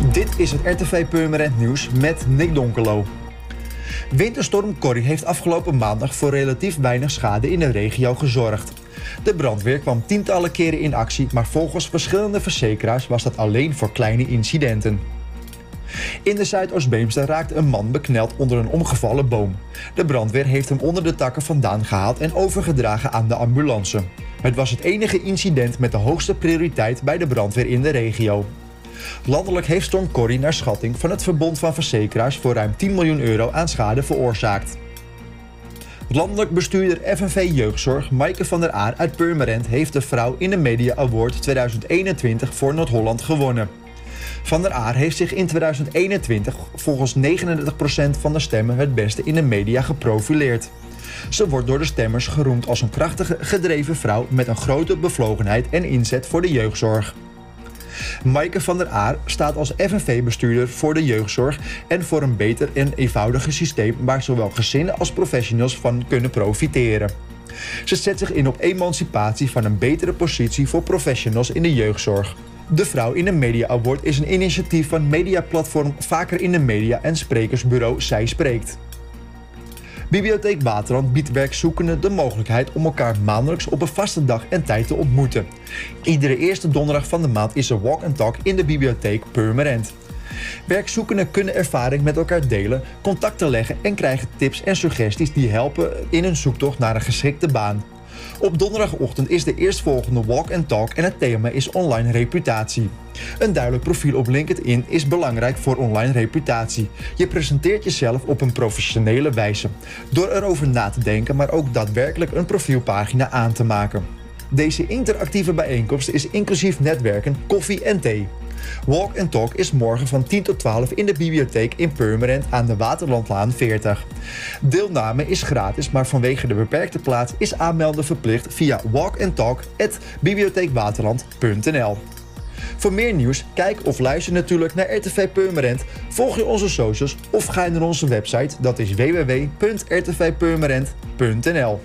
Dit is het RTV Purmerend Nieuws met Nick Donkelo. Winterstorm Corrie heeft afgelopen maandag voor relatief weinig schade in de regio gezorgd. De brandweer kwam tientallen keren in actie, maar volgens verschillende verzekeraars was dat alleen voor kleine incidenten. In de Zuidoost-Beemster raakte een man bekneld onder een omgevallen boom. De brandweer heeft hem onder de takken vandaan gehaald en overgedragen aan de ambulance. Het was het enige incident met de hoogste prioriteit bij de brandweer in de regio. Landelijk heeft Storm Corrie naar schatting van het Verbond van Verzekeraars voor ruim 10 miljoen euro aan schade veroorzaakt. Landelijk bestuurder FNV Jeugdzorg Maaike van der Aar uit Purmerend heeft de Vrouw in de Media Award 2021 voor Noord-Holland gewonnen. Van der Aar heeft zich in 2021 volgens 39% van de stemmen het beste in de media geprofileerd. Ze wordt door de stemmers geroemd als een krachtige, gedreven vrouw met een grote bevlogenheid en inzet voor de jeugdzorg. Maaike van der Aar staat als FNV-bestuurder voor de jeugdzorg en voor een beter en eenvoudiger systeem waar zowel gezinnen als professionals van kunnen profiteren. Ze zet zich in op emancipatie van een betere positie voor professionals in de jeugdzorg. De Vrouw in de Media Award is een initiatief van mediaplatform Vaker in de Media en sprekersbureau Zij Spreekt. Bibliotheek Waterland biedt werkzoekenden de mogelijkheid om elkaar maandelijks op een vaste dag en tijd te ontmoeten. Iedere eerste donderdag van de maand is er walk and talk in de bibliotheek Purmerend. Werkzoekenden kunnen ervaring met elkaar delen, contacten leggen en krijgen tips en suggesties die helpen in hun zoektocht naar een geschikte baan. Op donderdagochtend is de eerstvolgende Walk and Talk en het thema is online reputatie. Een duidelijk profiel op LinkedIn is belangrijk voor online reputatie. Je presenteert jezelf op een professionele wijze. Door erover na te denken, maar ook daadwerkelijk een profielpagina aan te maken. Deze interactieve bijeenkomst is inclusief netwerken, koffie en thee. Walk and Talk is morgen van 10 tot 12 in de bibliotheek in Purmerend aan de Waterlandlaan 40. Deelname is gratis, maar vanwege de beperkte plaats is aanmelden verplicht via walkandtalk.bibliotheekwaterland.nl. Voor meer nieuws, kijk of luister natuurlijk naar RTV Purmerend, volg je onze socials of ga naar onze website, dat is www.rtvpurmerend.nl.